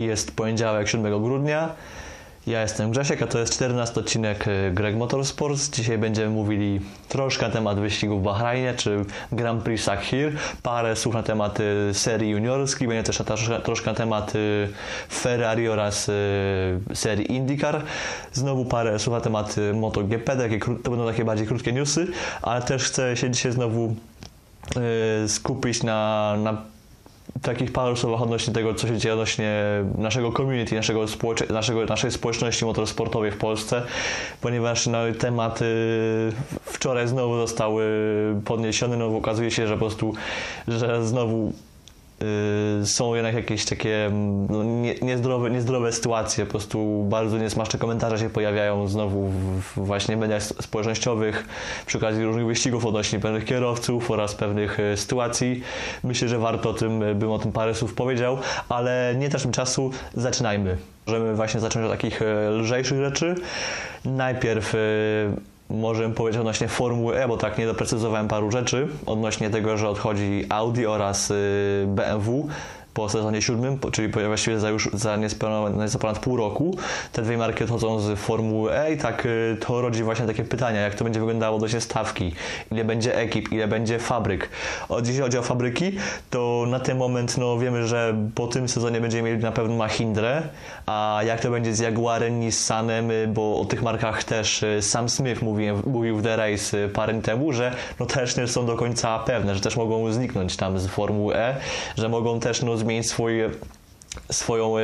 Jest poniedziałek 7 grudnia. Ja jestem Grzesiek, a to jest 14 odcinek y, Greg Motorsports. Dzisiaj będziemy mówili troszkę na temat wyścigów w Bahrajnie, czy Grand Prix Sakhir, parę słów na temat serii juniorskiej, będzie też troszkę, troszkę na temat Ferrari oraz serii IndyCar. Znowu parę słów na temat MotoGP, takie, to będą takie bardziej krótkie newsy, ale też chcę się dzisiaj znowu skupić na, na takich paru słowach odnośnie tego, co się dzieje odnośnie naszego community, naszego, naszego naszej społeczności motorsportowej w Polsce, ponieważ no, temat wczoraj znowu został podniesiony, no okazuje się, że po prostu, że znowu są jednak jakieś takie mm, no, nie, niezdrowe, niezdrowe sytuacje, po prostu bardzo niesmaczne komentarze się pojawiają znowu w, właśnie mediach społecznościowych przy okazji różnych wyścigów odnośnie pewnych kierowców oraz pewnych y, sytuacji. Myślę, że warto o tym, y, bym o tym parę słów powiedział, ale nie też czasu, zaczynajmy. Możemy właśnie zacząć od takich lżejszych rzeczy. Najpierw możemy powiedzieć odnośnie Formuły E, bo tak nie doprecyzowałem paru rzeczy odnośnie tego, że odchodzi Audi oraz y, BMW po sezonie siódmym, czyli właściwie za już za za ponad pół roku. Te dwie marki odchodzą z Formuły E i tak y, to rodzi właśnie takie pytania, jak to będzie wyglądało odnośnie stawki, ile będzie ekip, ile będzie fabryk. Jeśli chodzi o fabryki, to na ten moment no, wiemy, że po tym sezonie będziemy mieli na pewno Mahindrę, a jak to będzie z Jaguarem, Nissanem, y, bo o tych markach też y, Sam Smith mówił, mówił w The Race parę temu, że no też nie są do końca pewne, że też mogą zniknąć tam z Formuły E, że mogą też no, zmienić swoje swoją e,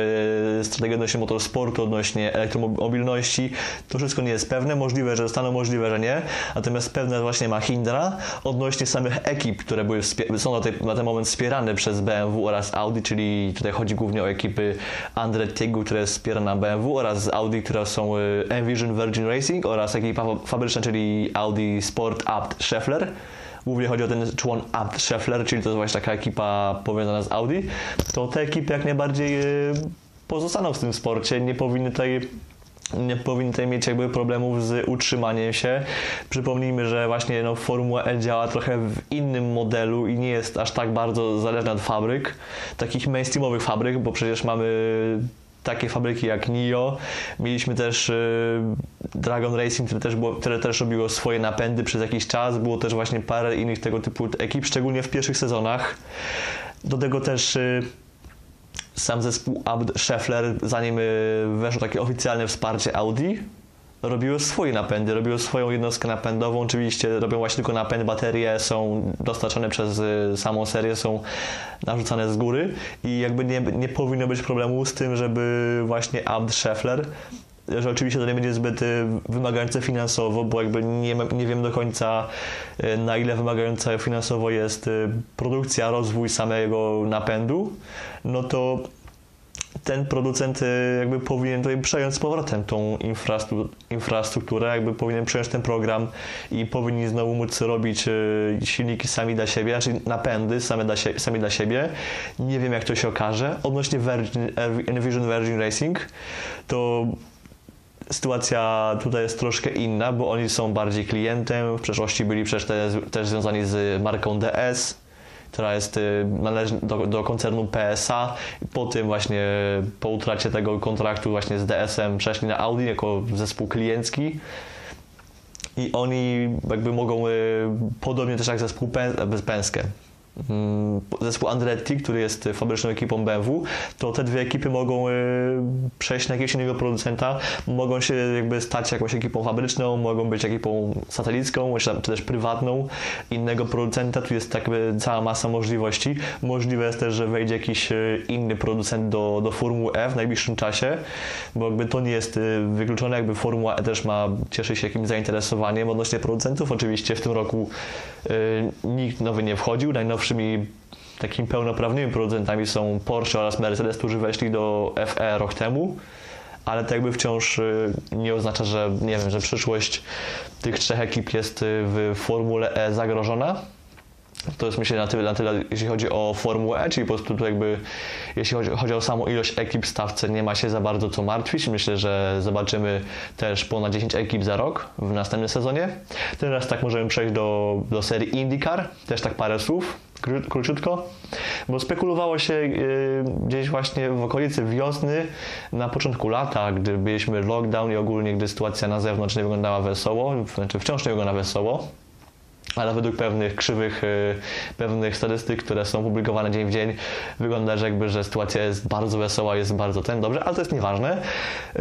strategię odnośnie motorsportu, odnośnie elektromobilności. To wszystko nie jest pewne. Możliwe, że zostaną, możliwe, że nie. Natomiast pewne właśnie Mahindra odnośnie samych ekip, które były są na, tej, na ten moment wspierane przez BMW oraz Audi, czyli tutaj chodzi głównie o ekipy Andretti'ego, które jest wspierana BMW oraz Audi, które są e, Envision Virgin Racing oraz ekipa fabryczna, czyli Audi Sport Abt Scheffler. Głównie chodzi o ten człon Abt Scheffler, czyli to jest właśnie taka ekipa powiązana z Audi. To te ekipy jak najbardziej e, pozostaną w tym sporcie, nie powinny tutaj nie powinny tutaj mieć jakby problemów z utrzymaniem się. Przypomnijmy, że właśnie no, Formuła E działa trochę w innym modelu i nie jest aż tak bardzo zależna od fabryk, takich mainstreamowych fabryk, bo przecież mamy takie fabryki jak NIO. Mieliśmy też y, Dragon Racing, które też, było, które też robiło swoje napędy przez jakiś czas. Było też właśnie parę innych tego typu ekip, szczególnie w pierwszych sezonach. Do tego też y, sam zespół Abd Scheffler, zanim y, weszło takie oficjalne wsparcie Audi, robiły swoje napędy, robiły swoją jednostkę napędową. Oczywiście robią właśnie tylko napęd, baterie są dostarczane przez y, samą serię, są narzucane z góry i jakby nie, nie powinno być problemu z tym, żeby właśnie Abd Scheffler że oczywiście to nie będzie zbyt y, wymagające finansowo, bo jakby nie, nie wiem do końca y, na ile wymagająca finansowo jest produkcja, rozwój samego napędu, no to ten producent y, jakby powinien tutaj przejąć z powrotem tą infrastrukturę, jakby powinien przejąć ten program i powinni znowu móc robić y, silniki sami dla siebie, znaczy napędy same dla, sami dla siebie. Nie wiem jak to się okaże. Odnośnie Virgin, Envision Virgin Racing, to sytuacja tutaj jest troszkę inna, bo oni są bardziej klientem, w przeszłości byli przecież też związani z marką DS, która jest, y, należy do, do koncernu PSA. Po tym właśnie, po utracie tego kontraktu właśnie z DSM przeszli na Audi jako zespół kliencki i oni jakby mogą, y, podobnie też jak zespół Penske, zespół Andretti, który jest fabryczną ekipą BMW, to te dwie ekipy mogą y, przejść na jakiegoś innego producenta, mogą się jakby stać jakąś ekipą fabryczną, mogą być ekipą satelicką, czy też prywatną innego producenta. Tu jest tak cała masa możliwości. Możliwe jest też, że wejdzie jakiś y, inny producent do, do Formuły E w najbliższym czasie, bo jakby to nie jest y, wykluczone, jakby Formuła E też ma, cieszy się jakimś zainteresowaniem odnośnie producentów. Oczywiście w tym roku nikt nowy nie wchodził. Najnowszy najnowszymi takimi pełnoprawnymi producentami są Porsche oraz Mercedes, którzy weszli do FE rok temu, ale to jakby wciąż y, nie oznacza, że nie wiem, że przyszłość tych trzech ekip jest y, w Formule E zagrożona. To jest myślę na tyle, na tyle, jeśli chodzi o Formułę E, czyli po prostu jakby, jeśli chodzi, chodzi o samą ilość ekip w stawce, nie ma się za bardzo co martwić. Myślę, że zobaczymy też ponad 10 ekip za rok w następnym sezonie. Teraz tak możemy przejść do, do serii IndyCar, też tak parę słów króciutko. bo spekulowało się y, gdzieś właśnie w okolicy wiosny, na początku lata, gdy byliśmy lockdown i ogólnie, gdy sytuacja na zewnątrz nie wyglądała wesoło, znaczy wciąż nie wygląda wesoło, ale według pewnych krzywych, y, pewnych statystyk, które są publikowane dzień w dzień, wygląda, że jakby, że sytuacja jest bardzo wesoła, jest bardzo ten dobrze, ale to jest nieważne. Y,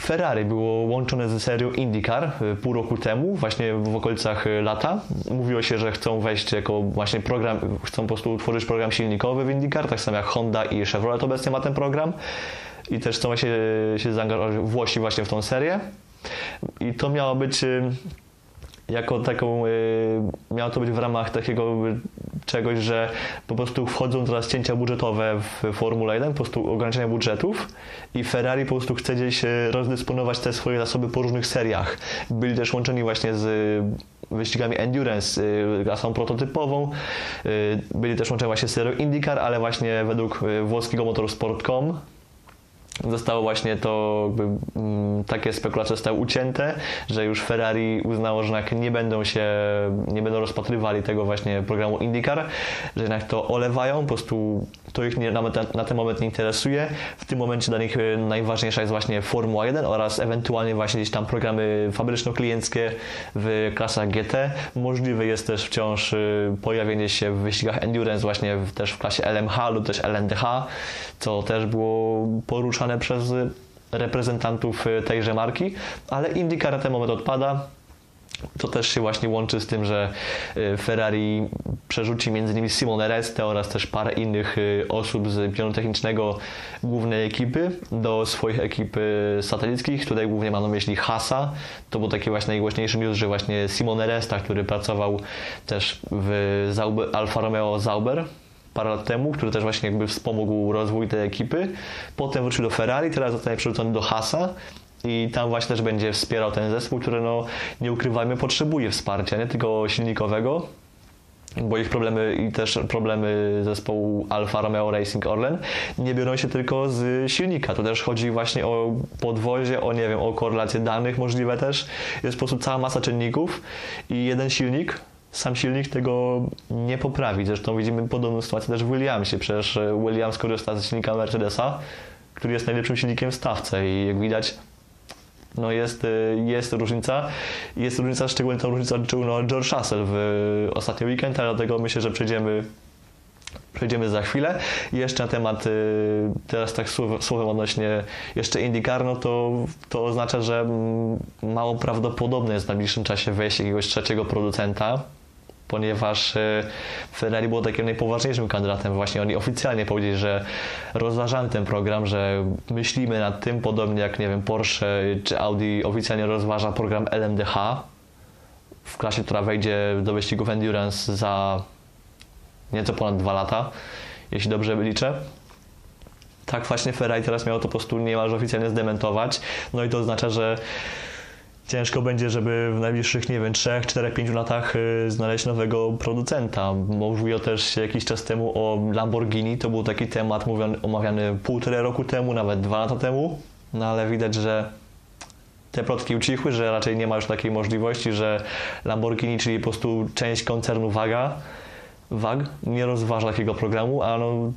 Ferrari było łączone ze serią IndyCar y, pół roku temu, właśnie w okolicach lata. Mówiło się, że chcą wejść jako właśnie program, chcą po prostu utworzyć program silnikowy w IndyCar, tak samo jak Honda i Chevrolet obecnie ma ten program. I też chcą się, się zaangażować Włosi właśnie w tą serię. I to miało być jako taką, y, miało to być w ramach takiego czegoś, że po prostu wchodzą teraz cięcia budżetowe w Formule 1, po prostu ograniczenia budżetów i Ferrari po prostu chce gdzieś y, rozdysponować te swoje zasoby po różnych seriach. Byli też łączeni właśnie z wyścigami endurance, y, klasą prototypową. Byli też łączeni właśnie z serią IndyCar, ale właśnie według włoskiego motorsport.com zostało właśnie to, jakby, mm, takie spekulacje zostały ucięte, że już Ferrari uznało, że jednak nie będą się, nie będą rozpatrywali tego właśnie programu IndyCar, że jednak to olewają, po prostu to ich nie, na, na, ten moment nie interesuje. W tym momencie dla nich y, najważniejsza jest właśnie Formuła 1 oraz ewentualnie właśnie gdzieś tam programy fabryczno-klienckie w klasach GT. Możliwe jest też wciąż y, pojawienie się w wyścigach endurance właśnie też w klasie LMH lub też LNDH, co też było poruszane przez reprezentantów y, tejże marki, ale IndyCar na ten moment odpada. To też się właśnie łączy z tym, że y, Ferrari przerzuci między innymi Simone Reste oraz też parę innych y, osób z pionu technicznego głównej ekipy do swoich ekip satelickich. Tutaj głównie mam na myśli Hasa. To był taki właśnie najgłośniejszy news, że właśnie Simone Resta, który pracował też w Alfa Romeo Zauber, parę lat temu, który też właśnie jakby wspomógł rozwój tej ekipy. Potem wrócił do Ferrari, teraz zostanie przerzucony do Hasa i tam właśnie też będzie wspierał ten zespół, który no nie ukrywajmy potrzebuje wsparcia, nie tylko silnikowego, bo ich problemy i też problemy zespołu Alfa Romeo Racing Orlen nie biorą się tylko z silnika. To też chodzi właśnie o podwozie, o nie wiem, o korelację danych możliwe też. Jest po prostu cała masa czynników i jeden silnik sam silnik tego nie poprawi. Zresztą widzimy podobną sytuację też w Williamsie. Przecież e, Williams korzysta z silnika Mercedesa, który jest najlepszym silnikiem w stawce i jak widać no jest, e, jest różnica. Jest różnica, szczególnie tą różnicę odczuł no George Russell w e, ostatni weekend, ale dlatego myślę, że przejdziemy przejdziemy za chwilę. Jeszcze na temat, teraz tak słowem odnośnie jeszcze IndyCar, no to, to oznacza, że mm, mało prawdopodobne jest w najbliższym czasie wejście jakiegoś trzeciego producenta ponieważ e, Ferrari było takim najpoważniejszym kandydatem. Właśnie oni oficjalnie powiedzieli, że rozważamy ten program, że myślimy nad tym, podobnie jak, nie wiem, Porsche czy Audi oficjalnie rozważa program LMDH w klasie, która wejdzie do wyścigów Endurance za nieco ponad dwa lata, jeśli dobrze liczę. Tak właśnie Ferrari teraz miało to po prostu niemalże oficjalnie zdementować. No i to oznacza, że ciężko będzie, żeby w najbliższych, nie wiem, 3, 4, 5 latach y, znaleźć nowego producenta. Mówiło też jakiś czas temu o Lamborghini, to był taki temat mówiony, omawiany półtora roku temu, nawet dwa lata temu, no ale widać, że te plotki ucichły, że raczej nie ma już takiej możliwości, że Lamborghini, czyli po prostu część koncernu Waga, WAG, nie rozważa takiego programu, a no,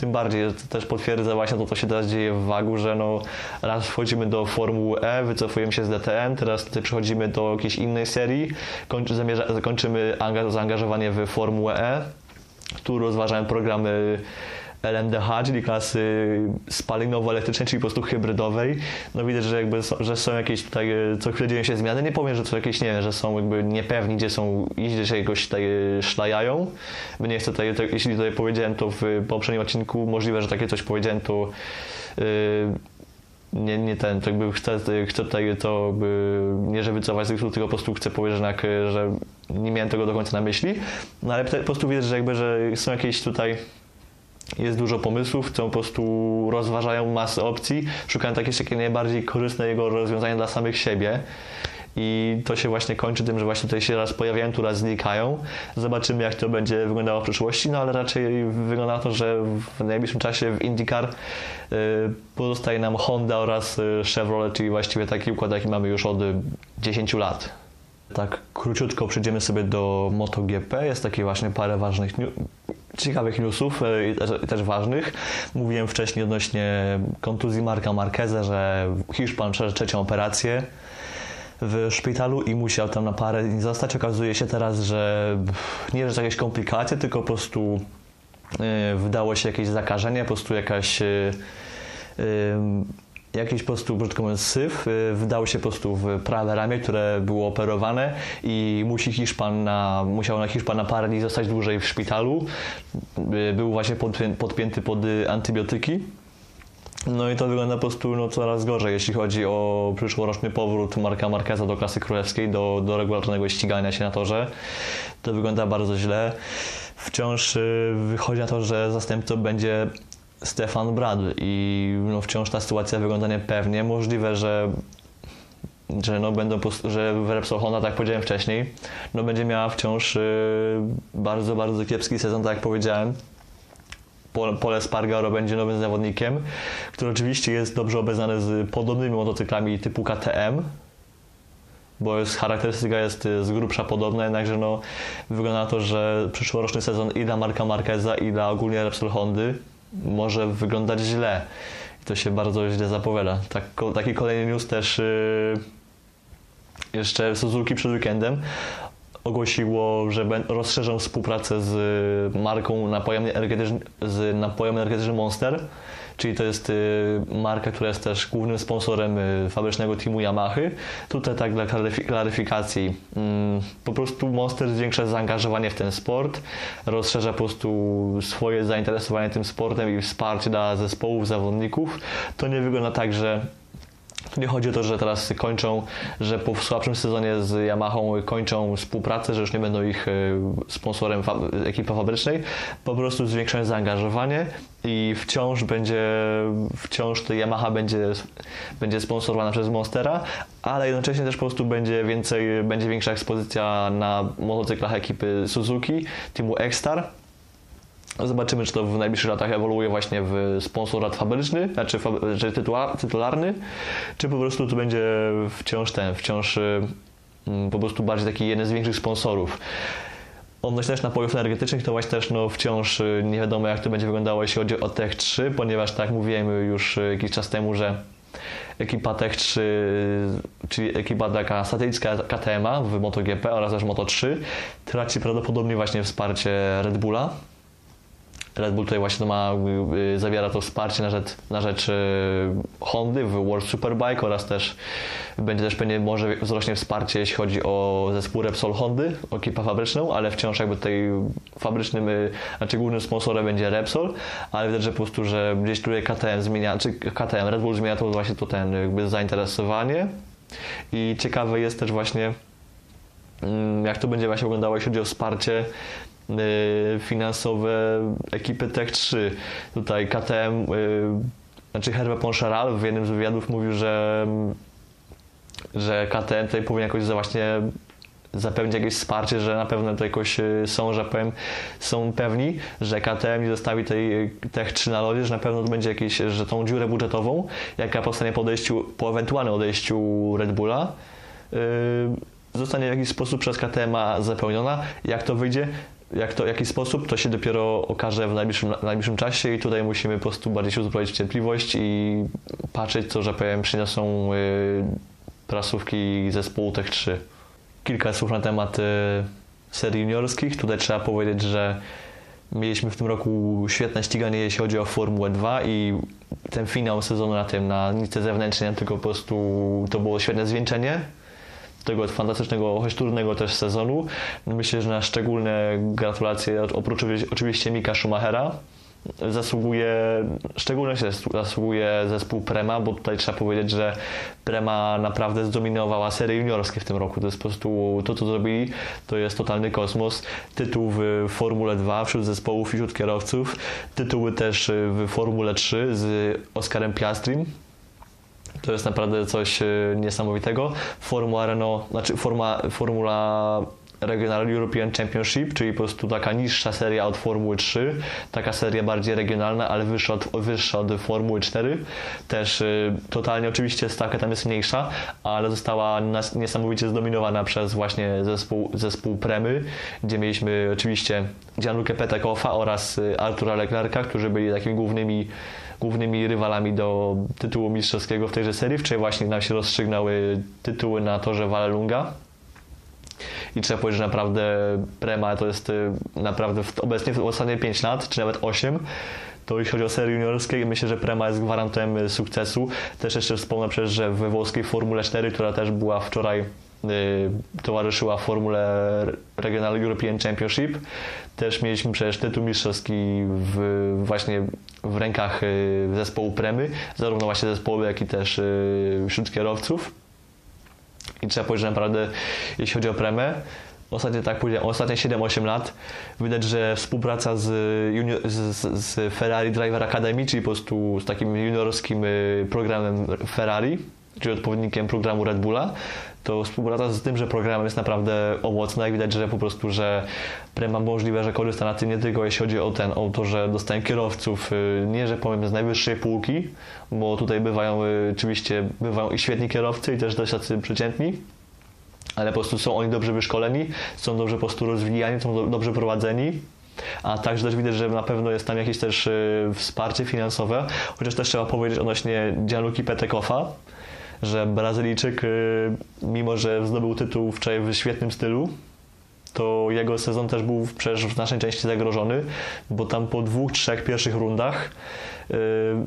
tym bardziej to też potwierdza właśnie to, co się teraz dzieje w Wagu, że no raz wchodzimy do Formuły E, wycofujemy się z DTM, teraz przechodzimy do jakiejś innej serii, kończy, zamierza, kończymy zaangażowanie w Formułę E, tu rozważałem programy LMDH, czyli klasy spalinowo-elektrycznej, czyli po prostu hybrydowej. No widać, że jakby że są jakieś tutaj, e, co chwilę dzieją się zmiany. Nie powiem, że to jakieś, nie wiem, że są jakby niepewni, gdzie są, gdzie się jakoś tutaj e, szlajają. Nie chcę tutaj, jeśli tutaj powiedziałem to w poprzednim odcinku, możliwe, że takie coś powiedziałem, to yy, nie, nie ten, to jakby chcę, chcę tutaj to jakby, nie że wycofać z tylko po prostu chcę powiedzieć, że, że nie miałem tego do końca na myśli. No ale po prostu widzę, że jakby, że są jakieś tutaj jest dużo pomysłów, chcą po prostu rozważają masę opcji, szukają takie, takie najbardziej korzystne jego rozwiązania dla samych siebie. I to się właśnie kończy tym, że właśnie tutaj się raz pojawiają, tu raz znikają. Zobaczymy, jak to będzie wyglądało w przyszłości, no ale raczej wygląda na to, że w najbliższym czasie w IndyCar y, pozostaje nam Honda oraz y, Chevrolet, czyli właściwie taki układ, jaki mamy już od 10 lat. Tak króciutko przejdziemy sobie do MotoGP. Jest takie właśnie parę ważnych, ciekawych newsów e, i też, też, ważnych. Mówiłem wcześniej odnośnie kontuzji Marka Marqueza, że Hiszpan przeszedł trzecią operację w szpitalu i musiał tam na parę dni zostać. Okazuje się teraz, że nie, że jakieś komplikacje, tylko po prostu yy, wydało się jakieś zakażenie, po prostu jakaś yy, jakiś po prostu, brzydko mówiąc, syf wydał się po prostu w prawe ramię, które było operowane i musi Hiszpan na, musiał na Hiszpan na parę dni zostać dłużej w szpitalu. Był właśnie podpięty pod antybiotyki. No i to wygląda po prostu no, coraz gorzej, jeśli chodzi o przyszłoroczny powrót Marka Marqueza do klasy królewskiej, do, do regularnego ścigania się na torze. To wygląda bardzo źle. Wciąż y, wychodzi na to, że zastępcą będzie Stefan Bradl i no, wciąż ta sytuacja wygląda niepewnie. Możliwe, że że, no, będą, że Repsol Honda, tak jak powiedziałem wcześniej, no, będzie miała wciąż y, bardzo, bardzo kiepski sezon, tak jak powiedziałem. Pole Spargaro będzie nowym zawodnikiem, który oczywiście jest dobrze obeznany z podobnymi motocyklami typu KTM, bo jest, charakterystyka jest y, z grubsza podobna, jednakże no, wygląda na to, że przyszłoroczny sezon i dla Marka Marqueza i dla ogólnie Repsol Hondy może wyglądać źle. I to się bardzo źle zapowiada. Tak, taki kolejny news też yy, jeszcze Suzuki przed weekendem ogłosiło, że rozszerzą współpracę z marką napojem energetycznym, z napojem energetycznym Monster czyli to jest y, marka, która jest też głównym sponsorem y, fabrycznego teamu Yamaha. Tutaj tak dla klaryfikacji, mm, po prostu Monster zwiększa zaangażowanie w ten sport, rozszerza po prostu swoje zainteresowanie tym sportem i wsparcie dla zespołów, zawodników. To nie wygląda tak, że nie chodzi o to, że teraz kończą, że po słabszym sezonie z Yamahą kończą współpracę, że już nie będą ich e, sponsorem fa ekipy fabrycznej. Po prostu zwiększają zaangażowanie i wciąż będzie, wciąż Yamaha będzie, będzie sponsorowana przez Monstera, ale jednocześnie też po prostu będzie więcej, będzie większa ekspozycja na motocyklach ekipy Suzuki, teamu X-Star Zobaczymy, czy to w najbliższych latach ewoluuje właśnie w sponsorat fabryczny, znaczy, czy tytularny, czy po prostu to będzie wciąż ten, wciąż y, mm, po prostu bardziej taki jeden z większych sponsorów. Odnośnie też napojów energetycznych, to właśnie też no, wciąż y, nie wiadomo, jak to będzie wyglądało, jeśli chodzi o Tech 3, ponieważ tak mówiłem już y, jakiś czas temu, że ekipa Tech 3, czyli ekipa taka satelicka KTM w MotoGP oraz też Moto3 traci prawdopodobnie właśnie wsparcie Red Bulla Red Bull tutaj właśnie ma, y, zawiera to wsparcie na rzecz, na rzecz y, Hondy w World Superbike oraz też będzie też pewnie może wzrośnie wsparcie, jeśli chodzi o zespół Repsol Hondy, ekipę fabryczną, ale wciąż jakby tutaj fabrycznym, y, znaczy głównym sponsorem będzie Repsol, ale widać, że po prostu, że gdzieś tutaj KTM zmienia, czy KTM, Red Bull zmienia to właśnie to ten jakby zainteresowanie. I ciekawe jest też właśnie mm, jak to będzie właśnie wyglądało, jeśli chodzi o wsparcie finansowe ekipy Tech 3. Tutaj KTM, y, znaczy Hervé Poncharal w jednym z wywiadów mówił, że, że KTM tutaj powinien jakoś właśnie zapewnić jakieś wsparcie, że na pewno to jakoś y, są, że powiem, są pewni, że KTM nie zostawi tej Tech 3 na lodzie, że na pewno to będzie jakieś, że tą dziurę budżetową, jaka powstanie po odejściu, po ewentualnym odejściu Red Bulla, yy, zostanie w jakiś sposób przez KTM zapełniona. Jak to wyjdzie? Jak to, w jaki sposób, to się dopiero okaże w najbliższym, najbliższym czasie i tutaj musimy po prostu bardziej się uzbroić w cierpliwość i patrzeć, co, że powiem, przyniosą y, prasówki zespołu Tech 3. Kilka słów na temat y, serii juniorskich. Tutaj trzeba powiedzieć, że mieliśmy w tym roku świetne ściganie, jeśli chodzi o Formułę 2 i ten finał sezonu na tym, na nitce zewnętrznej, tylko po prostu to było świetne zwieńczenie tego fantastycznego, choć trudnego też sezonu. Myślę, że na szczególne gratulacje oprócz oczywiście Mika Schumachera zasługuje, szczególnie się zasługuje zespół Prema, bo tutaj trzeba powiedzieć, że Prema naprawdę zdominowała serie juniorskie w tym roku. To jest po prostu to, co zrobili, to jest totalny kosmos. Tytuł w Formule 2 wśród zespołów i wśród kierowców, tytuły też w Formule 3 z Oskarem Piastrim, to jest naprawdę coś e, niesamowitego. Formuła Renault, znaczy forma, Formula Regional European Championship, czyli po prostu taka niższa seria od Formuły 3, taka seria bardziej regionalna, ale wyższa od, wyższa od Formuły 4. Też y, totalnie oczywiście stawka tam jest mniejsza, ale została niesamowicie zdominowana przez właśnie zespół, zespół Premy, gdzie mieliśmy oczywiście Gianluca Petekoffa oraz y, Artura Leclerca, którzy byli takimi głównymi głównymi rywalami do tytułu mistrzowskiego w tejże serii. Wczoraj właśnie nam się rozstrzygnęły tytuły na torze Vallelunga. I trzeba powiedzieć, że naprawdę Prema to jest y, naprawdę obecnie w ostatnie 5 lat, czy nawet 8, to jeśli chodzi o serie juniorskie, myślę, że Prema jest gwarantem y, sukcesu. Też jeszcze wspomnę przecież, że we włoskiej Formule 4, która też była wczoraj y, towarzyszyła Formule Regional European Championship. Też mieliśmy przecież tytuł mistrzowski w, właśnie w rękach zespołu Premy, zarówno właśnie zespołu, jak i też wśród kierowców. I trzeba powiedzieć, że naprawdę, jeśli chodzi o Premę, ostatnie, tak powiedziałem, ostatnie 7-8 lat widać, że współpraca z, junior, z, z, Ferrari Driver Academy, czyli po prostu z takim juniorskim y, programem Ferrari, czyli odpowiednikiem programu Red Bulla, to współpraca z tym, że program jest naprawdę owocna i widać, że po prostu, że Prema możliwe, że korzysta na tym nie tylko jeśli chodzi o ten, o to, że dostają kierowców, y, nie, że powiem z najwyższej półki, bo tutaj bywają y, oczywiście, bywają i świetni kierowcy i też dość tacy przeciętni, ale po prostu są oni dobrze wyszkoleni, są dobrze po prostu rozwijani, są dobrze prowadzeni, a także też widać, że na pewno jest tam jakieś też y, wsparcie finansowe, chociaż też trzeba powiedzieć odnośnie Gianluki Petekoffa, że Brazylijczyk, y, mimo że zdobył tytuł wczoraj w świetnym stylu, to jego sezon też był przecież w naszej części zagrożony, bo tam po dwóch, trzech pierwszych rundach yy,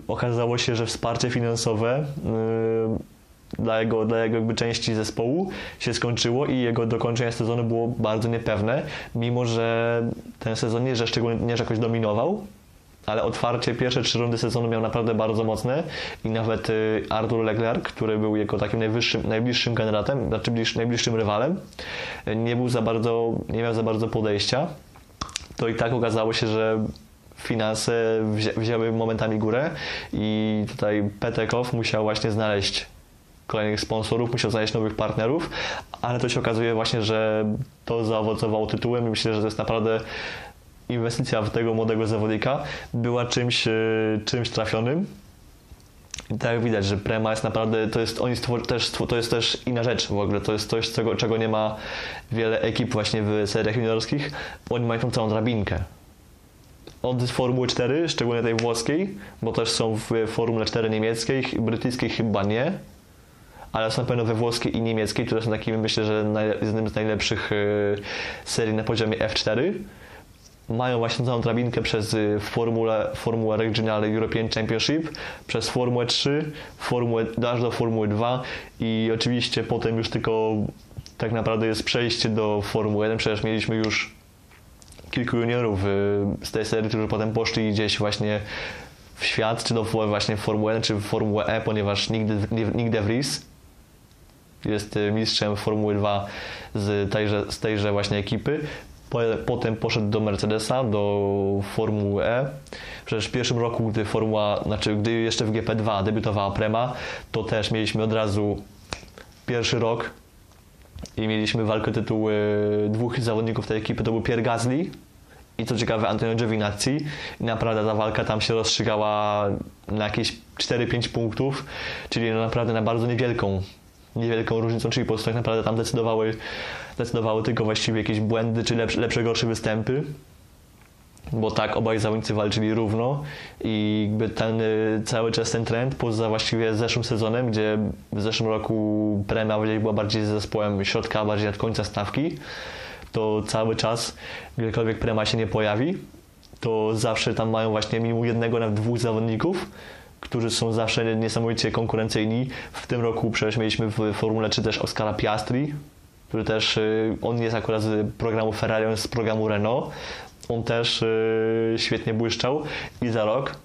okazało się, że wsparcie finansowe yy, dla jego, dla jego jakby części zespołu się skończyło i jego dokończenie sezonu było bardzo niepewne, mimo że ten sezon nie, że szczególnie nie, że jakoś dominował, ale otwarcie pierwsze trzy rundy sezonu miał naprawdę bardzo mocne i nawet y, Artur Leclerc, który był jego takim najwyższym, najbliższym kandydatem, znaczy najbliższym rywalem, nie był za bardzo, nie miał za bardzo podejścia, to i tak okazało się, że finanse wzięły momentami górę. I tutaj Petekow musiał właśnie znaleźć kolejnych sponsorów, musiał znaleźć nowych partnerów, ale to się okazuje właśnie, że to zaowocowało tytułem i myślę, że to jest naprawdę inwestycja w tego młodego zawodnika była czymś, e, czymś trafionym. I tak widać, że Prema jest naprawdę, to jest, oni stwor, też, to jest też inna rzecz w ogóle, to jest coś, czego, czego nie ma wiele ekip właśnie w seriach juniorskich. Oni mają tą całą drabinkę. Od Formuły 4, szczególnie tej włoskiej, bo też są w Formule 4 niemieckiej, brytyjskiej chyba nie, ale są na pewno we włoskiej i niemieckiej, które są takimi, myślę, że jednym z najlepszych e, serii na poziomie F4 mają właśnie całą drabinkę przez y, Formułę, Formułę Regional European Championship, przez Formułę 3, Formułę, aż do Formuły 2 i oczywiście potem już tylko tak naprawdę jest przejście do Formuły 1. Przecież mieliśmy już kilku juniorów y, z tej serii, którzy potem poszli gdzieś właśnie w świat, czy do właśnie Formuły 1, czy w Formułę E, ponieważ Nick De Vries jest y, mistrzem Formuły 2 z tejże, z tejże właśnie ekipy. Potem poszedł do Mercedesa, do Formuły E. Przecież w pierwszym roku, gdy Formuła, znaczy gdy jeszcze w GP2 debiutowała Prema, to też mieliśmy od razu pierwszy rok i mieliśmy walkę tytułu dwóch zawodników tej ekipy. To był Pierre Gasly i co ciekawe Antonio Giovinazzi. I naprawdę ta walka tam się rozstrzygała na jakieś 4-5 punktów, czyli no naprawdę na bardzo niewielką niewielką różnicą, czyli po prostu tak naprawdę tam decydowały, decydowały tylko właściwie jakieś błędy, czy lepsze, lepsze gorsze występy. Bo tak, obaj zawodnicy walczyli równo i jakby ten y, cały czas ten trend, poza właściwie zeszłym sezonem, gdzie w zeszłym roku premia była bardziej zespołem środka, bardziej od końca stawki, to cały czas, gdziekolwiek prema się nie pojawi, to zawsze tam mają właśnie minimum jednego, nawet dwóch zawodników, którzy są zawsze niesamowicie konkurencyjni. W tym roku przecież mieliśmy w Formule 3 też Oscara Piastri, który też, y, on jest akurat z programu Ferrari, on jest z programu Renault. On też y, świetnie błyszczał i za rok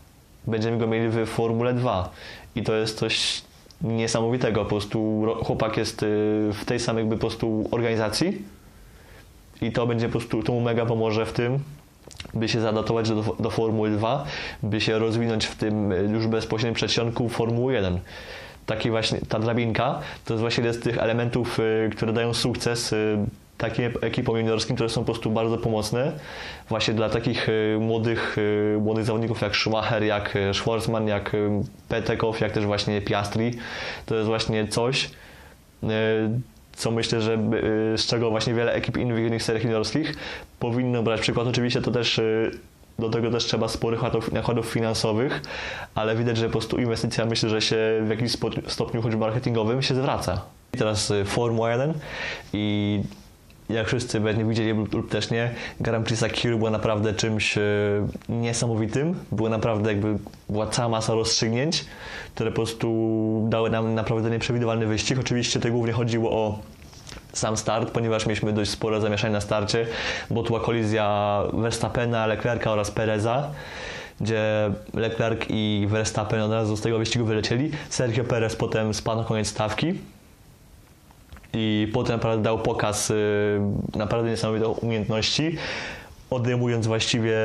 będziemy go mieli w Formule 2. I to jest coś niesamowitego. Po prostu chłopak jest y, w tej samej jakby po prostu organizacji i to będzie po prostu, to mu mega pomoże w tym, by się zadatować do, do Formuły 2, by się rozwinąć w tym już bezpośrednim przedsionku Formuły 1 taki właśnie, ta drabinka, to jest właśnie jeden z tych elementów, y, które dają sukces y, takim ekipom juniorskim, które są po prostu bardzo pomocne właśnie dla takich y, młodych, y, młodych zawodników jak Schumacher, jak y, Schwarzman, jak Petekow, jak też właśnie Piastri. To jest właśnie coś, co myślę, że z czego właśnie wiele ekip innych, innych seriach juniorskich powinno brać przykład. Oczywiście to też do tego też trzeba sporych nakładów finansowych, ale widać, że po prostu inwestycja myślę, że się w jakimś stopniu choćby marketingowym się zwraca. I teraz Formuła 1 i jak wszyscy pewnie widzieli lub też nie, Grand Prix Sakhiru było naprawdę czymś e, niesamowitym. Było naprawdę jakby, była cała masa rozstrzygnięć, które po prostu dały nam naprawdę nieprzewidywalny wyścig. Oczywiście tutaj głównie chodziło o sam start, ponieważ mieliśmy dość spore zamieszanie na starcie, bo była kolizja Verstappena, Leclerca oraz Pereza gdzie Leclerc i Verstappen od razu z tego wyścigu wylecieli. Sergio Perez potem spadł na koniec stawki, i potem naprawdę dał pokaz y, naprawdę niesamowitych umiejętności odejmując właściwie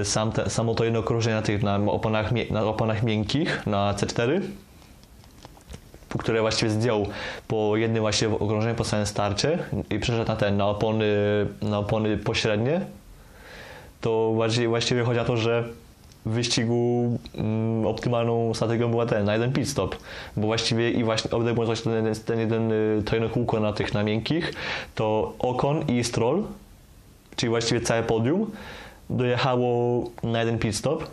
y, sam te, samo to jedno okrążenie na tych na oponach, na oponach miękkich na C4 które właściwie zdjął po jednym właściwie okrążeniu po samym starcie i przeszedł na ten, na opony, na opony pośrednie, to właściwie chodzi o to, że w wyścigu mm, optymalną strategią była ten, na jeden pit stop, bo właściwie i właśnie odejmując właśnie ten, ten jeden, y, kółko na tych na miękkich, to Okon i Stroll, czyli właściwie całe podium, dojechało na jeden pit stop,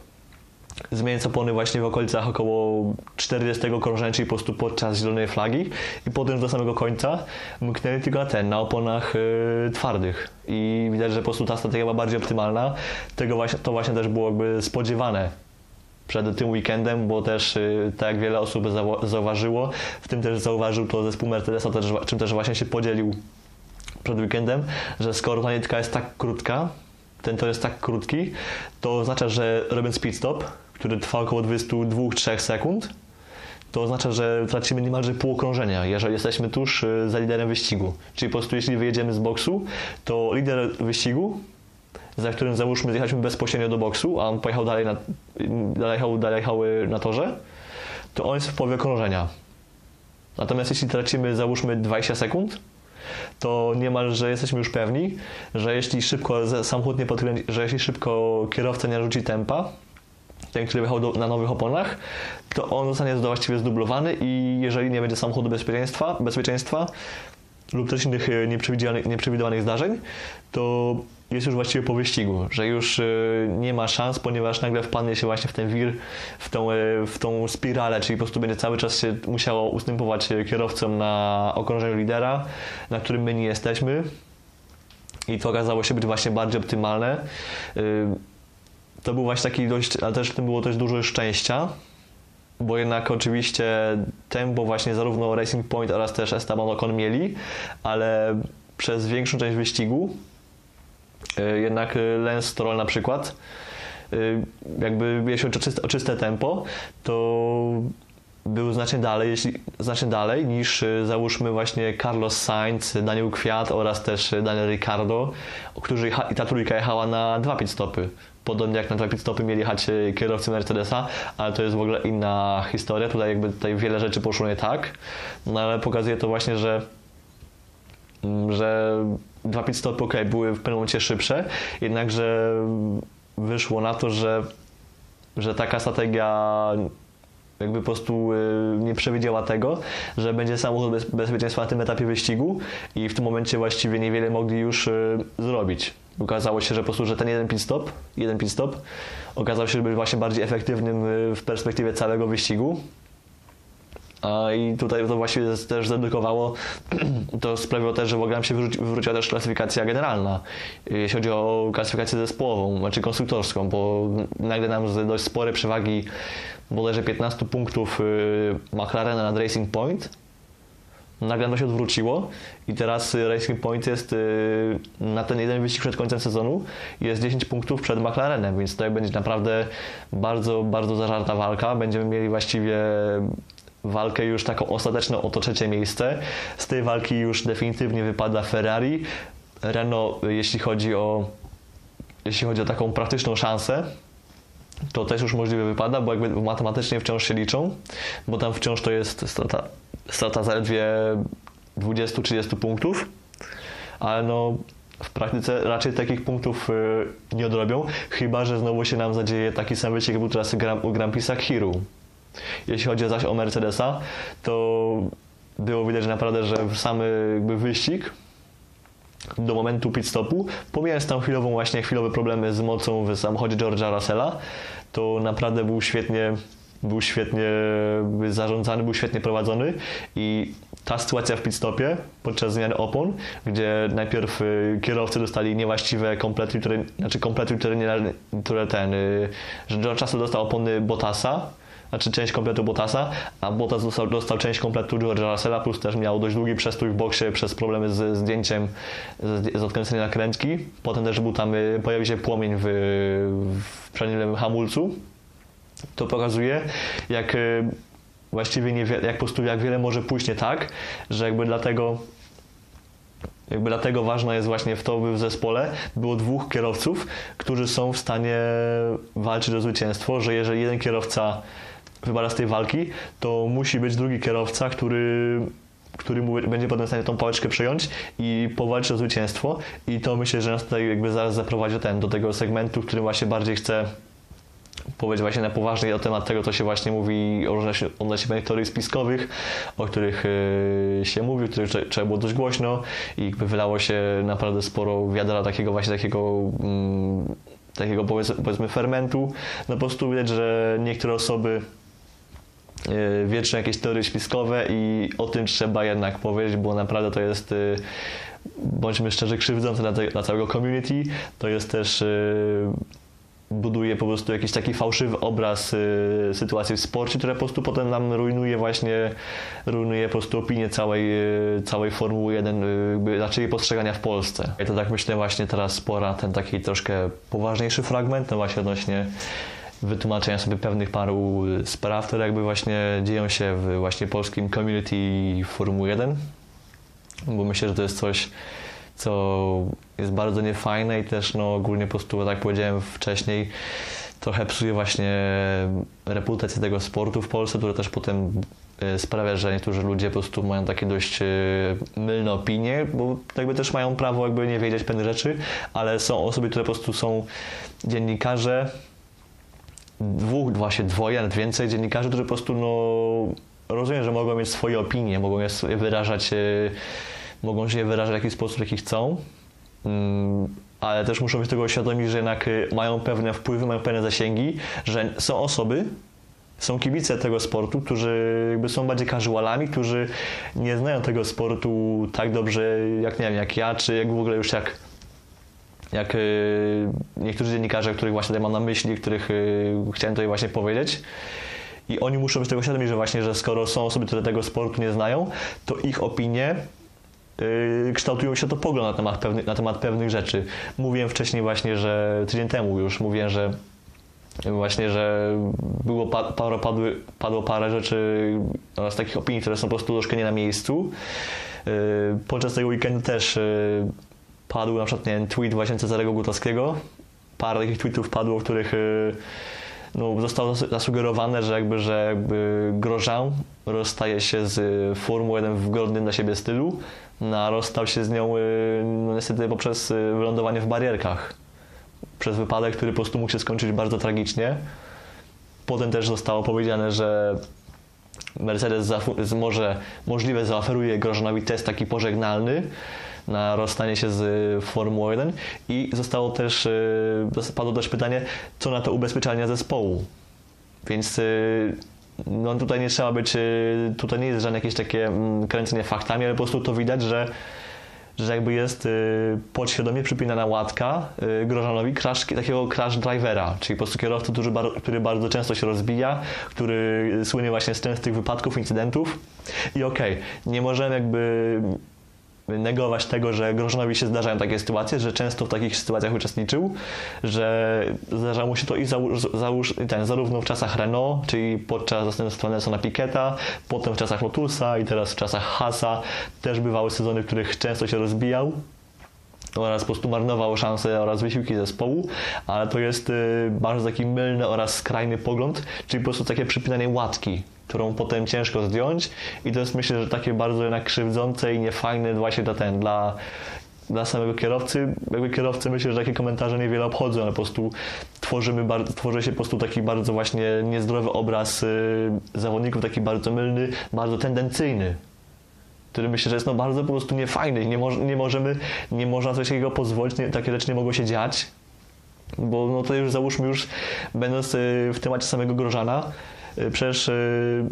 zmieniając opony właśnie w okolicach około 40 krążenia, czyli po prostu podczas zielonej flagi i potem do samego końca mknęli tylko na ten, na oponach y, twardych i widać, że po prostu ta strategia była bardziej optymalna. Tego właśnie, to właśnie też było jakby spodziewane przed tym weekendem, bo też y, tak jak wiele osób zauważyło, w tym też zauważył to zespół Mercedesa, też, czym też właśnie się podzielił przed weekendem, że skoro ta nitka jest tak krótka, ten tor jest tak krótki, to oznacza, że robiąc pit stop, który trwa około 22-3 sekund, to oznacza, że tracimy niemalże pół okrążenia, jeżeli jesteśmy tuż y, za liderem wyścigu. Czyli po prostu jeśli wyjedziemy z boksu, to lider wyścigu, za którym załóżmy zjechaliśmy bezpośrednio do boksu, a on pojechał dalej na, dalej dalej jechał na torze, to on jest w połowie okrążenia. Natomiast jeśli tracimy załóżmy 20 sekund, to niemalże jesteśmy już pewni, że jeśli szybko samochód nie podkręci, że jeśli szybko kierowca nie rzuci tempa, ten, który wjechał do, na nowych oponach, to on zostanie właściwie zdublowany i jeżeli nie będzie samochodu bezpieczeństwa, bezpieczeństwa lub też innych e, nieprzewidzianych, nieprzewidywanych zdarzeń, to jest już właściwie po wyścigu, że już e, nie ma szans, ponieważ nagle wpadnie się właśnie w ten wir, w tą, e, w tą spiralę, czyli po prostu będzie cały czas się musiało ustępować kierowcom na okrążeniu lidera, na którym my nie jesteśmy. I to okazało się być właśnie bardziej optymalne to był właśnie taki dość, ale też w tym było też dużo szczęścia, bo jednak oczywiście tempo właśnie zarówno Racing Point oraz też Esteban Ocon mieli, ale przez większą część wyścigu y, jednak Lance Stroll na przykład y, jakby jeśli chodzi o czyste, o czyste tempo, to był znacznie dalej, jeśli, znacznie dalej niż załóżmy właśnie Carlos Sainz, Daniel Kwiat oraz też Daniel Ricciardo, którzy i ta trójka jechała na dwa pit stopy podobnie jak na dwa stopy mieli jechać e, kierowcy Mercedesa, ale to jest w ogóle inna historia. Tutaj jakby tutaj wiele rzeczy poszło nie tak, no ale pokazuje to właśnie, że mm, że dwa pit stopy ok, były w pewnym momencie szybsze, jednakże wyszło na to, że, że taka strategia jakby po prostu e, nie przewidziała tego, że będzie samochód bez, bezpieczeństwa na tym etapie wyścigu i w tym momencie właściwie niewiele mogli już e, zrobić. Okazało się, że po prostu, że ten jeden pit stop, jeden pit stop okazał się być właśnie bardziej efektywnym y, w perspektywie całego wyścigu. I tutaj to właściwie też zdedukowało, to sprawiło też, że w ogóle nam się wyrzuci, wywróciła też klasyfikacja generalna, jeśli chodzi o klasyfikację zespołową, znaczy konstruktorską, bo nagle nam z dość sporej przewagi bodajże 15 punktów y, McLarena nad Racing Point nagle to się odwróciło i teraz y, Racing Point jest y, na ten jeden wyścig przed końcem sezonu jest 10 punktów przed McLarenem, więc to będzie naprawdę bardzo, bardzo zażarta walka. Będziemy mieli właściwie walkę już taką ostateczną o to trzecie miejsce. Z tej walki już definitywnie wypada Ferrari. Renault, jeśli chodzi o jeśli chodzi o taką praktyczną szansę, to też już możliwe wypada, bo jakby matematycznie wciąż się liczą, bo tam wciąż to jest strata strata zaledwie 20-30 punktów. ale no w praktyce raczej takich punktów y, nie odrobią, chyba że znowu się nam zadzieje taki sam wyścig, jak był teraz u Grand Prix'a Hiru. Jeśli chodzi zaś o Mercedesa, to było widać naprawdę, że samy jakby wyścig do momentu pit stopu, pomijając tam chwilową właśnie chwilowe problemy z mocą w samochodzie George'a Russella, to naprawdę był świetnie był świetnie zarządzany, był świetnie prowadzony i ta sytuacja w pit stopie podczas zmiany opon, gdzie najpierw y, kierowcy dostali niewłaściwe komplety, które, znaczy komplety, które, nie, które ten, y, że George Russell dostał opony Bottasa, znaczy część kompletu Bottasa, a Bottas dostał, dostał część kompletu George'a Russella, plus też miał dość długi przestój w boksie przez problemy z zdjęciem, z, z odkręceniem nakrętki. Potem też był tam, y, pojawił się płomień w, w przednim hamulcu. To pokazuje, jak y, właściwie niewiele, jak po prostu jak wiele może pójść nie tak, że jakby dlatego jakby dlatego ważne jest właśnie w to, by w zespole było dwóch kierowców, którzy są w stanie walczyć o zwycięstwo, że jeżeli jeden kierowca wybara z tej walki, to musi być drugi kierowca, który który będzie potem w stanie tą pałeczkę przejąć i powalczyć o zwycięstwo. I to myślę, że nas tutaj jakby zaraz zaprowadzi ten, do tego segmentu, w którym właśnie bardziej chcę powiedzieć właśnie na poważnie o temat tego, co się właśnie mówi odnośnie pewnych teorii spiskowych, o których yy, się mówi, o których trzeba było dość głośno i jakby wylało się naprawdę sporo wiadra takiego właśnie takiego mm, takiego powiedzmy fermentu. No po prostu widać, że niektóre osoby wieczne jakieś teorie spiskowe i o tym trzeba jednak powiedzieć, bo naprawdę to jest y, bądźmy szczerzy, krzywdzące dla, te, całego community. To jest też y, buduje po prostu jakiś taki fałszywy obraz y, sytuacji w sporcie, które po prostu potem nam rujnuje właśnie, rujnuje po prostu opinię całej, y, całej Formuły 1, y, raczej jej postrzegania w Polsce. I to tak myślę właśnie teraz pora ten taki troszkę poważniejszy fragment, no właśnie odnośnie wytłumaczenia sobie pewnych paru spraw, które jakby właśnie dzieją się w właśnie polskim community Formuły 1, bo myślę, że to jest coś, co jest bardzo niefajne i też no ogólnie po prostu, tak powiedziałem wcześniej, trochę psuje właśnie reputację tego sportu w Polsce, które też potem e, sprawia, że niektórzy ludzie po prostu mają takie dość e, mylne opinie, bo jakby też mają prawo jakby nie wiedzieć pewnych rzeczy, ale są osoby, które po prostu są dziennikarze, dwóch, właśnie dwoje, nawet więcej dziennikarzy, którzy po prostu no, rozumiem, że mogą mieć swoje opinie, mogą je wyrażać, e, mogą się je wyrażać w jakiś sposób, jaki chcą, mm, ale też muszą być tego świadomi, że jednak e, mają pewne wpływy, mają pewne zasięgi, że są osoby, są kibice tego sportu, którzy jakby są bardziej casualami, którzy nie znają tego sportu tak dobrze jak nie wiem, jak ja, czy jak w ogóle już jak jak y, niektórzy dziennikarze, których właśnie mam na myśli, których y, chciałem tutaj właśnie powiedzieć. I oni muszą być tego świadomi, że właśnie, że skoro są osoby, które tego sportu nie znają, to ich opinie yy, kształtują się to pogląd na temat, pewnych, na temat pewnych rzeczy. Mówiłem wcześniej właśnie, że tydzień temu już mówiłem, że właśnie, że było parę, padły, padło parę rzeczy oraz takich opinii, które są po prostu troszkę nie na miejscu. Podczas tego weekendu też padł na przykład nie wiem, tweet właśnie Cezarego Gutowskiego. Parę takich tweetów padło, w których y, no, zostało zasugerowane, że jakby, że jakby Grosjean rozstaje się z Formuły 1 w godnym dla siebie stylu, no, a rozstał się z nią y, no, niestety poprzez y, wylądowanie w barierkach. Przez wypadek, który po prostu mógł się skończyć bardzo tragicznie. Potem też zostało powiedziane, że Mercedes może możliwe zaoferuje Grosjeanowi test taki pożegnalny, na rozstanie się z y, Formułą 1 i zostało też, y, padło też pytanie, co na to ubezpieczalnia zespołu. Więc y, no tutaj nie trzeba być, tutaj nie jest żadne jakieś takie mm, kręcenie faktami, ale po prostu to widać, że że jakby jest podświadomie przypinana łatka Grożanowi crash, takiego crash drivera, czyli po prostu kierowcy, który, który bardzo często się rozbija, który słynie właśnie z częstych wypadków, incydentów i okej, okay, nie możemy jakby negować tego, że Grożonowi się zdarzają takie sytuacje, że często w takich sytuacjach uczestniczył, że zdarzało mu się to i załóż, ten, zarówno w czasach Renault, czyli podczas zastępstwa Nelsona Piketa, potem w czasach Lotusa i teraz w czasach Hasa też bywały sezony, w których często się rozbijał oraz po prostu marnował szanse oraz wysiłki zespołu, ale to jest y, bardzo taki mylny oraz skrajny pogląd, czyli po prostu takie przypinanie łatki którą potem ciężko zdjąć i to jest myślę, że takie bardzo jednak krzywdzące i niefajne właśnie dla ten, dla dla samego kierowcy, jakby kierowcy myślę, że takie komentarze niewiele obchodzą, ale po prostu tworzymy tworzy się po prostu taki bardzo właśnie niezdrowy obraz y, zawodników, taki bardzo mylny, bardzo tendencyjny który myślę, że jest no bardzo po prostu niefajny. Nie, mo- nie możemy, nie można coś takiego pozwolić, nie, takie rzeczy nie mogą się dziać, bo no to już załóżmy już, będąc y, w temacie samego Grożana, y, przecież y,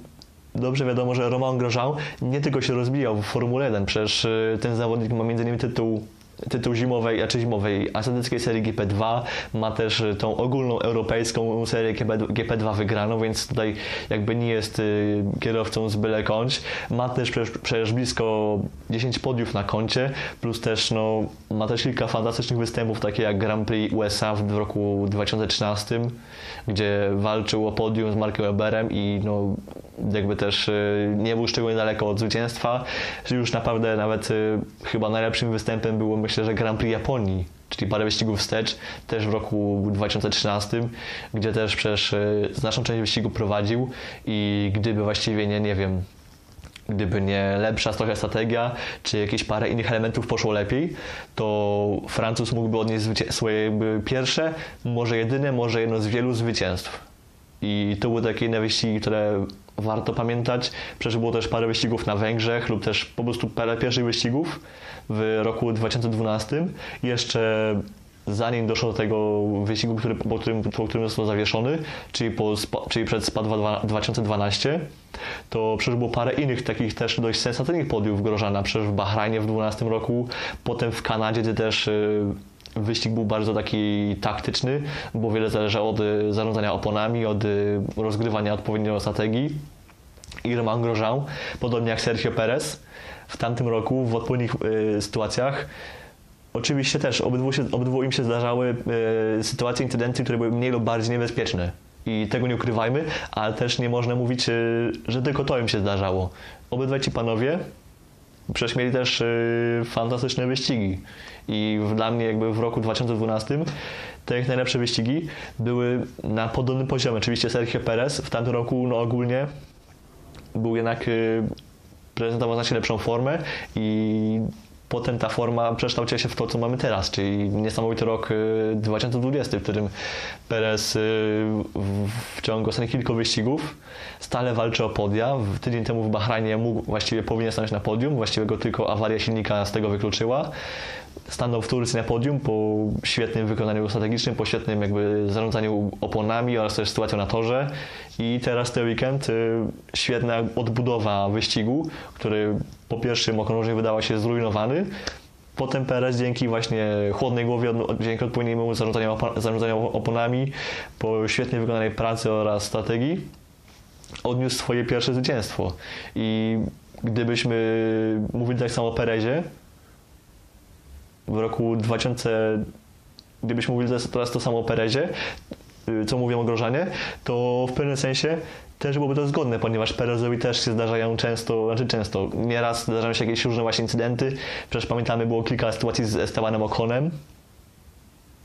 dobrze wiadomo, że Romain Grosjean nie tylko się rozbijał w Formule 1, przecież ten zawodnik ma między innymi tytuł tytuł zimowej, a czy zimowej azjatyckiej serii GP2, ma też y, tą ogólną europejską serię GP, GP2 wygraną, więc tutaj jakby nie jest y, kierowcą z byle kąć. Ma też przecież, blisko 10 podiów na koncie, plus też no, ma też kilka fantastycznych występów, takie jak Grand Prix USA w roku 2013, gdzie walczył o podium z Markiem Weberem i no, jakby też y, nie był szczególnie daleko od zwycięstwa. Już naprawdę nawet chyba najlepszym występem było myślę, że Grand Prix Japonii, czyli parę wyścigów wstecz, też w roku 2013, gdzie też przecież y, znaczną część wyścigu prowadził i gdyby właściwie nie, nie wiem, gdyby nie lepsza trochę strategia, czy jakieś parę innych elementów poszło lepiej, to Francuz mógłby odnieść swoje pierwsze, może jedyne, może jedno z wielu zwycięstw. I to były takie inne wyścigi, które warto pamiętać. Przecież było też parę wyścigów na Węgrzech lub też po prostu parę pierwszych wyścigów w roku 2012. Jeszcze zanim doszło do tego wyścigu, który, po, którym, po którym został zawieszony, czyli, po, czyli przed SPA 2012, to przecież było parę innych takich też dość sensacyjnych podiów Grożana. Przecież w Bahrajnie w 2012 roku, potem w Kanadzie, gdzie też y, wyścig był bardzo taki taktyczny, bo wiele zależało od y, zarządzania oponami, od y, rozgrywania odpowiednio strategii. I Romain Grosjean, podobnie jak Sergio Perez, w tamtym roku w odpowiednich y, sytuacjach Oczywiście też obydwu, się, obydwu im się zdarzały y, sytuacje, incydenty, które były mniej lub bardziej niebezpieczne. I tego nie ukrywajmy, ale też nie można mówić, y, że tylko to im się zdarzało. Obydwaj ci panowie przecież mieli też y, fantastyczne wyścigi. I dla mnie jakby w roku 2012 te ich najlepsze wyścigi były na podobnym poziomie. Oczywiście Sergio Perez w tamtym roku no ogólnie był jednak y, prezentował znacznie lepszą formę i potem ta forma przekształciła się w to, co mamy teraz, czyli niesamowity rok y, 2020, w którym Perez y, w, ciągu ostatnich kilku wyścigów stale walczy o podia. Tydzień temu w Bahrajnie mógł, właściwie powinien stanąć na podium, właściwie go tylko awaria silnika z tego wykluczyła. Stanął w Turcji na podium po świetnym wykonaniu strategicznym, po świetnym jakby zarządzaniu oponami oraz też sytuacją na torze. I teraz ten weekend y, świetna odbudowa wyścigu, który po pierwszym okrążeniu wydała się zrujnowany. Potem Perez dzięki właśnie chłodnej głowie, dzięki odpowiedniemu zarządzaniu, zarządzaniu oponami, po świetnie wykonanej pracy oraz strategii, odniósł swoje pierwsze zwycięstwo. I gdybyśmy mówili tak samo o Perezie, w roku 2000, gdybyśmy mówili teraz- to samo o Perezie, y, co mówią o Grożanie, to w pewnym sensie też byłoby to zgodne, ponieważ Perezowi też się zdarzają często, znaczy często, nieraz zdarzają się jakieś różne właśnie incydenty. Przecież pamiętamy, było kilka sytuacji z Estebanem Okonem.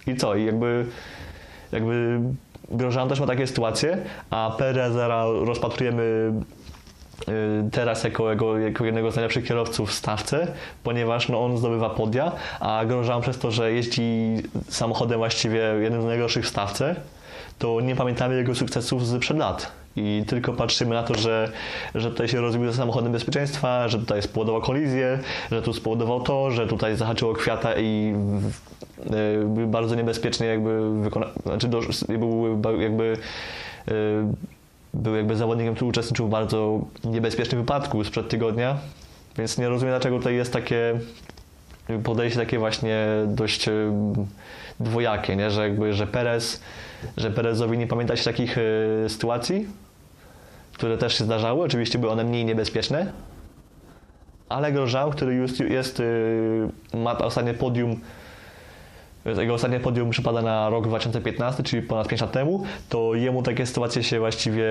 I co? I jakby, jakby Grożan też ma takie sytuacje, a Perezera rozpatrujemy teraz jako, jako, jednego z najlepszych kierowców w stawce, ponieważ no, on zdobywa podia, a Grosjean przez to, że jeździ samochodem właściwie jednym z najgorszych w stawce, to nie pamiętamy jego sukcesów z przed lat. I tylko patrzymy na to, że, że tutaj się rozbił ze samochodem bezpieczeństwa, że tutaj spowodował kolizję, że tu spowodował to, że tutaj zahaczyło kwiata i y, y, bardzo niebezpiecznie jakby wykona... znaczy był jakby y, był jakby zawodnikiem, który uczestniczył w bardzo niebezpiecznym wypadku sprzed tygodnia, więc nie rozumiem dlaczego tutaj jest takie podejście takie właśnie dość dwojakie, nie? Że jakby, że Perez, że Perezowi nie pamięta się takich y, sytuacji, które też się zdarzały, oczywiście były one mniej niebezpieczne, ale Grosjean, który już jest, y, ma ostatnie podium jego ostatnie podium przypada na rok 2015, czyli ponad 5 lat temu, to jemu takie sytuacje się właściwie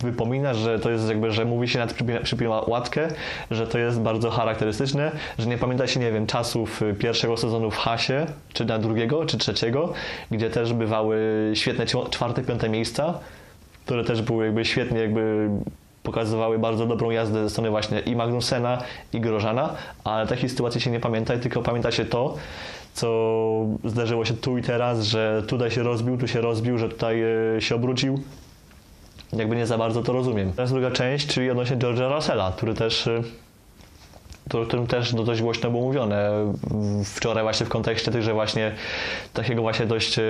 wypomina, że to jest jakby, że mówi się na przypina, łatkę, że to jest bardzo charakterystyczne, że nie pamięta się, nie wiem, czasów pierwszego sezonu w Hasie, czy na drugiego, czy trzeciego, gdzie też bywały świetne czwarte, piąte miejsca, które też były jakby świetnie jakby pokazywały bardzo dobrą jazdę ze strony właśnie i Magnusena, i Grożana, ale takich sytuacji się nie pamięta, tylko pamięta się to, co zdarzyło się tu i teraz, że tutaj się rozbił, tu się rozbił, że tutaj e, się obrócił. Jakby nie za bardzo to rozumiem. Teraz druga część, czyli odnośnie George'a Russella, który też e, o którym też no, dość głośno było mówione wczoraj właśnie w kontekście tych, że właśnie takiego właśnie dość e,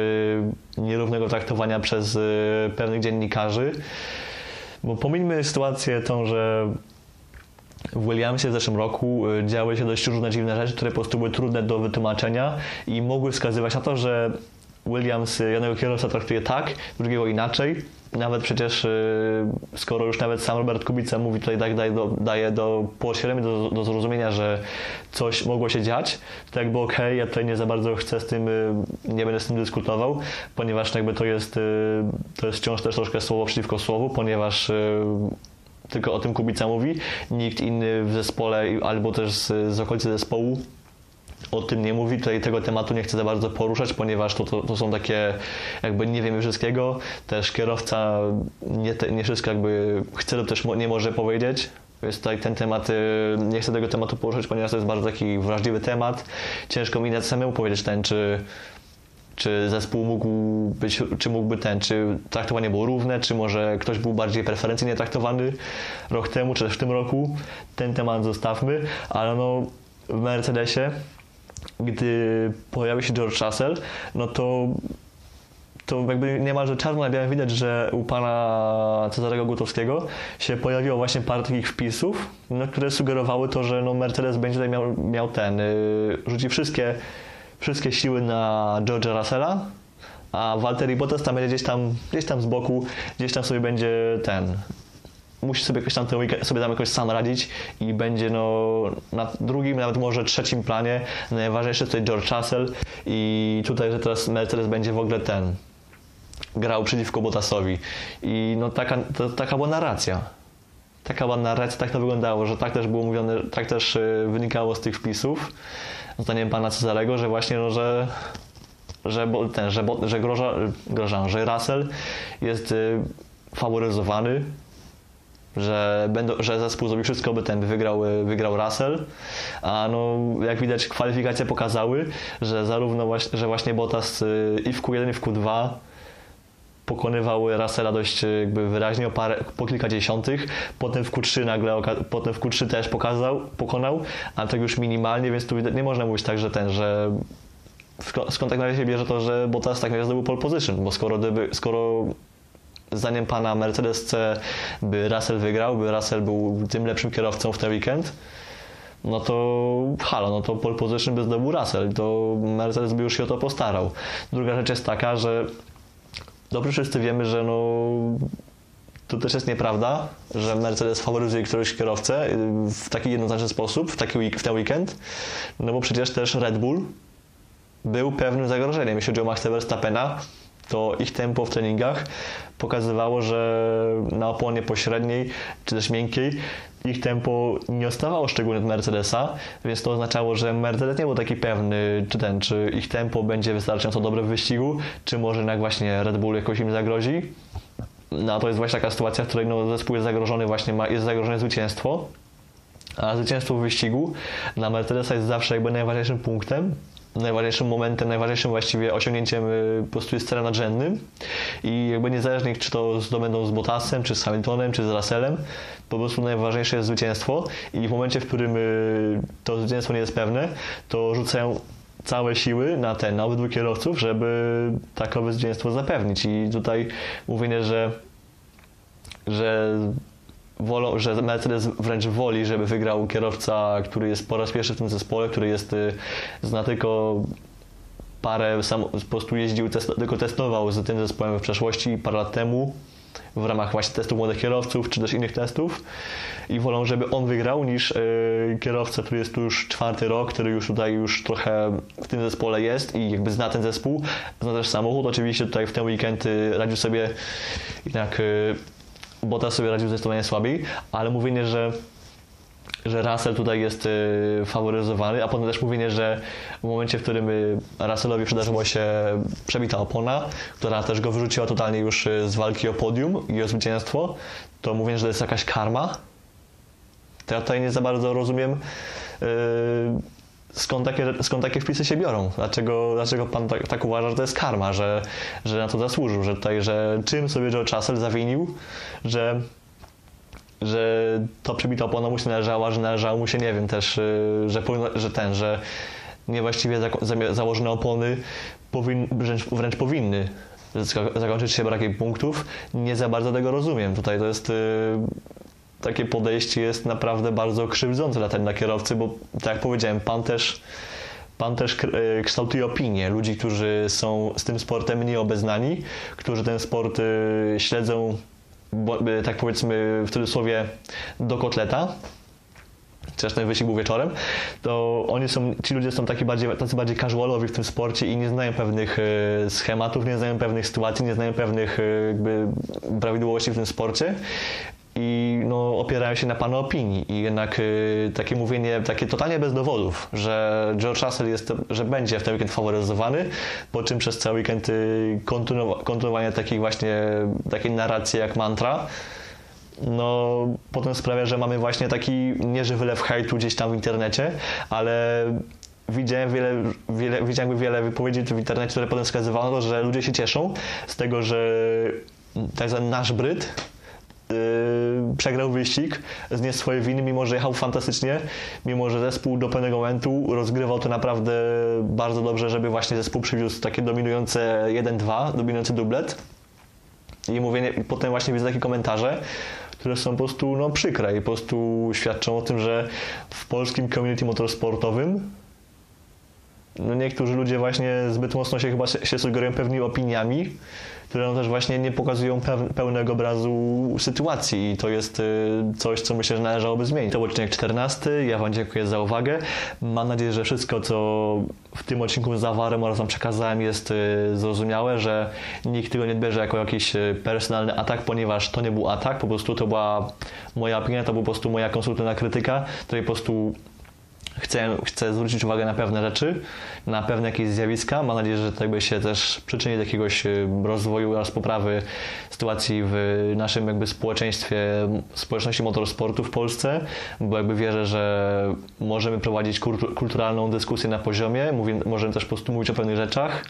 nierównego traktowania przez pewnych dziennikarzy. Bo pomińmy sytuację tą, że w Williamsie w zeszłym roku działy się dość różne dziwne rzeczy, które po prostu były trudne do wytłumaczenia i mogły wskazywać na to, że Williams jednego kierowca traktuje tak, drugiego inaczej. Nawet przecież, skoro już nawet sam Robert Kubica mówi tutaj tak, daje do, daje do do, do zrozumienia, że coś mogło się dziać, to jakby okej, okay, ja tutaj nie za bardzo chcę z tym, nie będę z tym dyskutował, ponieważ jakby to jest, to jest wciąż też troszkę słowo przeciwko słowu, ponieważ tylko o tym Kubica mówi, nikt inny w zespole albo też z, z okolicy zespołu o tym nie mówi, tutaj tego tematu nie chcę za bardzo poruszać, ponieważ to, to, to są takie, jakby nie wiemy wszystkiego, też kierowca nie, te, nie wszystko jakby chce lub też nie może powiedzieć, więc tutaj ten temat, y, nie chcę tego tematu poruszać, ponieważ to jest bardzo taki wrażliwy temat, ciężko mi nawet samemu powiedzieć ten, czy czy zespół mógł być, czy mógłby ten, czy traktowanie było równe, czy może ktoś był bardziej preferencyjnie traktowany rok temu, czy też w tym roku. Ten temat zostawmy, ale no w Mercedesie, gdy pojawił się George Russell, no to to jakby niemalże czarno na białym widać, że u pana Cezarego Gutowskiego się pojawiło właśnie parę takich wpisów, no, które sugerowały to, że no Mercedes będzie tutaj miał, miał ten, yy, rzuci wszystkie wszystkie siły na George'a Russella, a Walter Bottas tam będzie gdzieś tam, gdzieś tam z boku, gdzieś tam sobie będzie ten, musi sobie jakoś tam ten weekend, sobie tam jakoś sam radzić i będzie no na drugim, nawet może trzecim planie. Najważniejszy tutaj George Russell i tutaj, że teraz Mercedes będzie w ogóle ten grał przeciwko Bottasowi. I no taka, to, taka była narracja. Taka była narracja, tak to wyglądało, że tak też było mówione, tak też y, wynikało z tych wpisów zdaniem pana Cezarego, że właśnie, no, że że, ten, że, że, groża, groża, że Russell jest y, faworyzowany, że, będą, że zespół zrobi wszystko, by ten wygrał, y, wygrał Russell, a no, jak widać kwalifikacje pokazały, że zarówno właśnie, że właśnie Bottas y, i w Q1 i w Q2 pokonywały Russella dość e, jakby wyraźnie o parę, po kilka dziesiątych. Potem w Q3 nagle, potem w Q3 też pokazał, pokonał, ale tak już minimalnie, więc tu nie można mówić tak, że ten, że skąd tak na się bierze to, że Bottas tak naprawdę zdobył pole position, bo skoro, gdyby, skoro zdaniem pana Mercedes C by Russell wygrał, by Russell był tym lepszym kierowcą w ten weekend, no to halo, no to pole position by zdobył Russell, to Mercedes by już się o to postarał. Druga rzecz jest taka, że dobrze wszyscy wiemy, że no, to też jest nieprawda, że Mercedes faworyzuje któregoś kierowcę y, w taki jednoznaczny sposób, w, taki w ten weekend, no bo przecież też Red Bull był pewnym zagrożeniem. Jeśli chodzi o Maxa Verstappena, to ich tempo w treningach pokazywało, że na oponie pośredniej czy też miękkiej ich tempo nie odstawało szczególnie od Mercedesa, więc to oznaczało, że Mercedes nie był taki pewny, czy ten, czy ich tempo będzie wystarczająco dobre w wyścigu, czy może jednak właśnie Red Bull jakoś im zagrozi. No to jest właśnie taka sytuacja, w której no, zespół jest zagrożony, właśnie ma, jest zagrożone zwycięstwo, a zwycięstwo w wyścigu dla Mercedesa jest zawsze jakby najważniejszym punktem, najważniejszym momentem, najważniejszym właściwie osiągnięciem y, po prostu jest cele nadrzędnym i jakby niezależnie czy to zdobędą z Bottasem, czy z Hamiltonem, czy z Russellem, po prostu najważniejsze jest zwycięstwo i w momencie, w którym y, to zwycięstwo nie jest pewne, to rzucają całe siły na ten, na obydwu kierowców, żeby takowe zwycięstwo zapewnić i tutaj mówienie, że że wolą, że Mercedes wręcz woli, żeby wygrał kierowca, który jest po raz pierwszy w tym zespole, który jest, y, zna tylko parę, sam po prostu jeździł, test, tylko testował z tym zespołem w przeszłości parę lat temu w ramach właśnie testów młodych kierowców, czy też innych testów. I wolą, żeby on wygrał niż yy, kierowca, który jest tu już czwarty rok, który już tutaj już trochę w tym zespole jest i jakby zna ten zespół, zna też samochód, oczywiście tutaj w ten weekend yy, radził sobie jednak yy, Bottas sobie radził zdecydowanie słabiej, ale mówienie, że że Russell tutaj jest y, faworyzowany, a potem też mówienie, że w momencie, w którym y, Russellowi przydarzyło się przebita opona, która też go wyrzuciła totalnie już y, z walki o podium i o zwycięstwo, to mówienie, że to jest jakaś karma. To ja tutaj nie za bardzo rozumiem, skąd, takie, skąd takie wpisy się biorą. Dlaczego, dlaczego pan tak, tak uważa, że to jest karma, że, że na to zasłużył, że tutaj, że czym sobie George Russell zawinił, że że to przebita opona mu się należała, że należało mu się, nie wiem, też, y, że, że ten, że niewłaściwie założone opony powin, wręcz, wręcz powinny zako- zakończyć się brakiem punktów. Nie za bardzo tego rozumiem. Tutaj to jest y, takie podejście jest naprawdę bardzo krzywdzące dla, dla kierowcy, bo tak jak powiedziałem, pan też Pan też y, kształtuje opinie ludzi, którzy są z tym sportem nieobeznani, którzy ten sport y, śledzą, y, tak powiedzmy w cudzysłowie, do kotleta. Chociaż ten wyścig był wieczorem, to oni są, ci ludzie są taki bardziej, tacy bardziej casualowi w tym sporcie i nie znają pewnych schematów, nie znają pewnych sytuacji, nie znają pewnych prawidłowości w tym sporcie no, opierają się na pana opinii. I jednak y, takie mówienie, takie totalnie bez dowodów, że George Russell jest, że będzie w ten weekend faworyzowany, po czym przez cały weekend y, kontynuowa- kontynuowanie właśnie, takiej narracji jak mantra, no potem sprawia, że mamy właśnie taki nieży wylew hejtu gdzieś tam w internecie, ale widziałem wiele, wiele, widziałem wiele wypowiedzi w internecie, które potem wskazywano, że ludzie się cieszą z tego, że tak zwany nasz Bryt yy, przegrał wyścig, zniósł swoje winy, mimo że jechał fantastycznie, mimo że zespół do pewnego momentu rozgrywał to naprawdę bardzo dobrze, żeby właśnie zespół przywiózł takie dominujące 1-2, dominujący dublet. I mówienie, potem właśnie widzę takie komentarze, które są po prostu no, przykre i po prostu świadczą o tym, że w polskim community motorsportowym no niektórzy ludzie właśnie zbyt mocno się chyba się się sugerują pewnymi opiniami, które no też właśnie nie pokazują peł- pełnego obrazu sytuacji i to jest y, coś, co myślę, że należałoby zmienić. To był odcinek 14, ja Wam dziękuję za uwagę. Mam nadzieję, że wszystko, co w tym odcinku zawarłem oraz Wam przekazałem jest y, zrozumiałe, że nikt tego nie bierze jako jakiś y, personalny atak, ponieważ to nie był atak, po prostu to była moja opinia, to była po prostu moja konstruktywna krytyka, której po prostu chcę, chcę zwrócić uwagę na pewne rzeczy, na pewne jakieś zjawiska. Mam nadzieję, że to jakby się też przyczyni do jakiegoś y, rozwoju oraz poprawy sytuacji w naszym jakby społeczeństwie, społeczności motorsportu w Polsce, bo jakby wierzę, że możemy prowadzić kultu- kulturalną dyskusję na poziomie, mówię, możemy też po prostu mówić o pewnych rzeczach,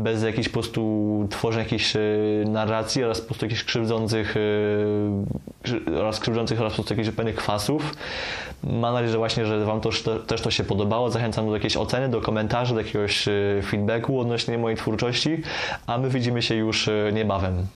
bez jakichś po prostu tworzenia jakichś y, narracji oraz po prostu jakichś krzywdzących krzy- oraz krzywdzących oraz po prostu jakichś pewnych kwasów. Mam nadzieję, że właśnie, że Wam to, też to się podobało. Zachęcam do jakiejś oceny, do komentarzy, do jakiegoś y, feedbacku odnośnie mojej twórczości, a my widzimy się już niebawem.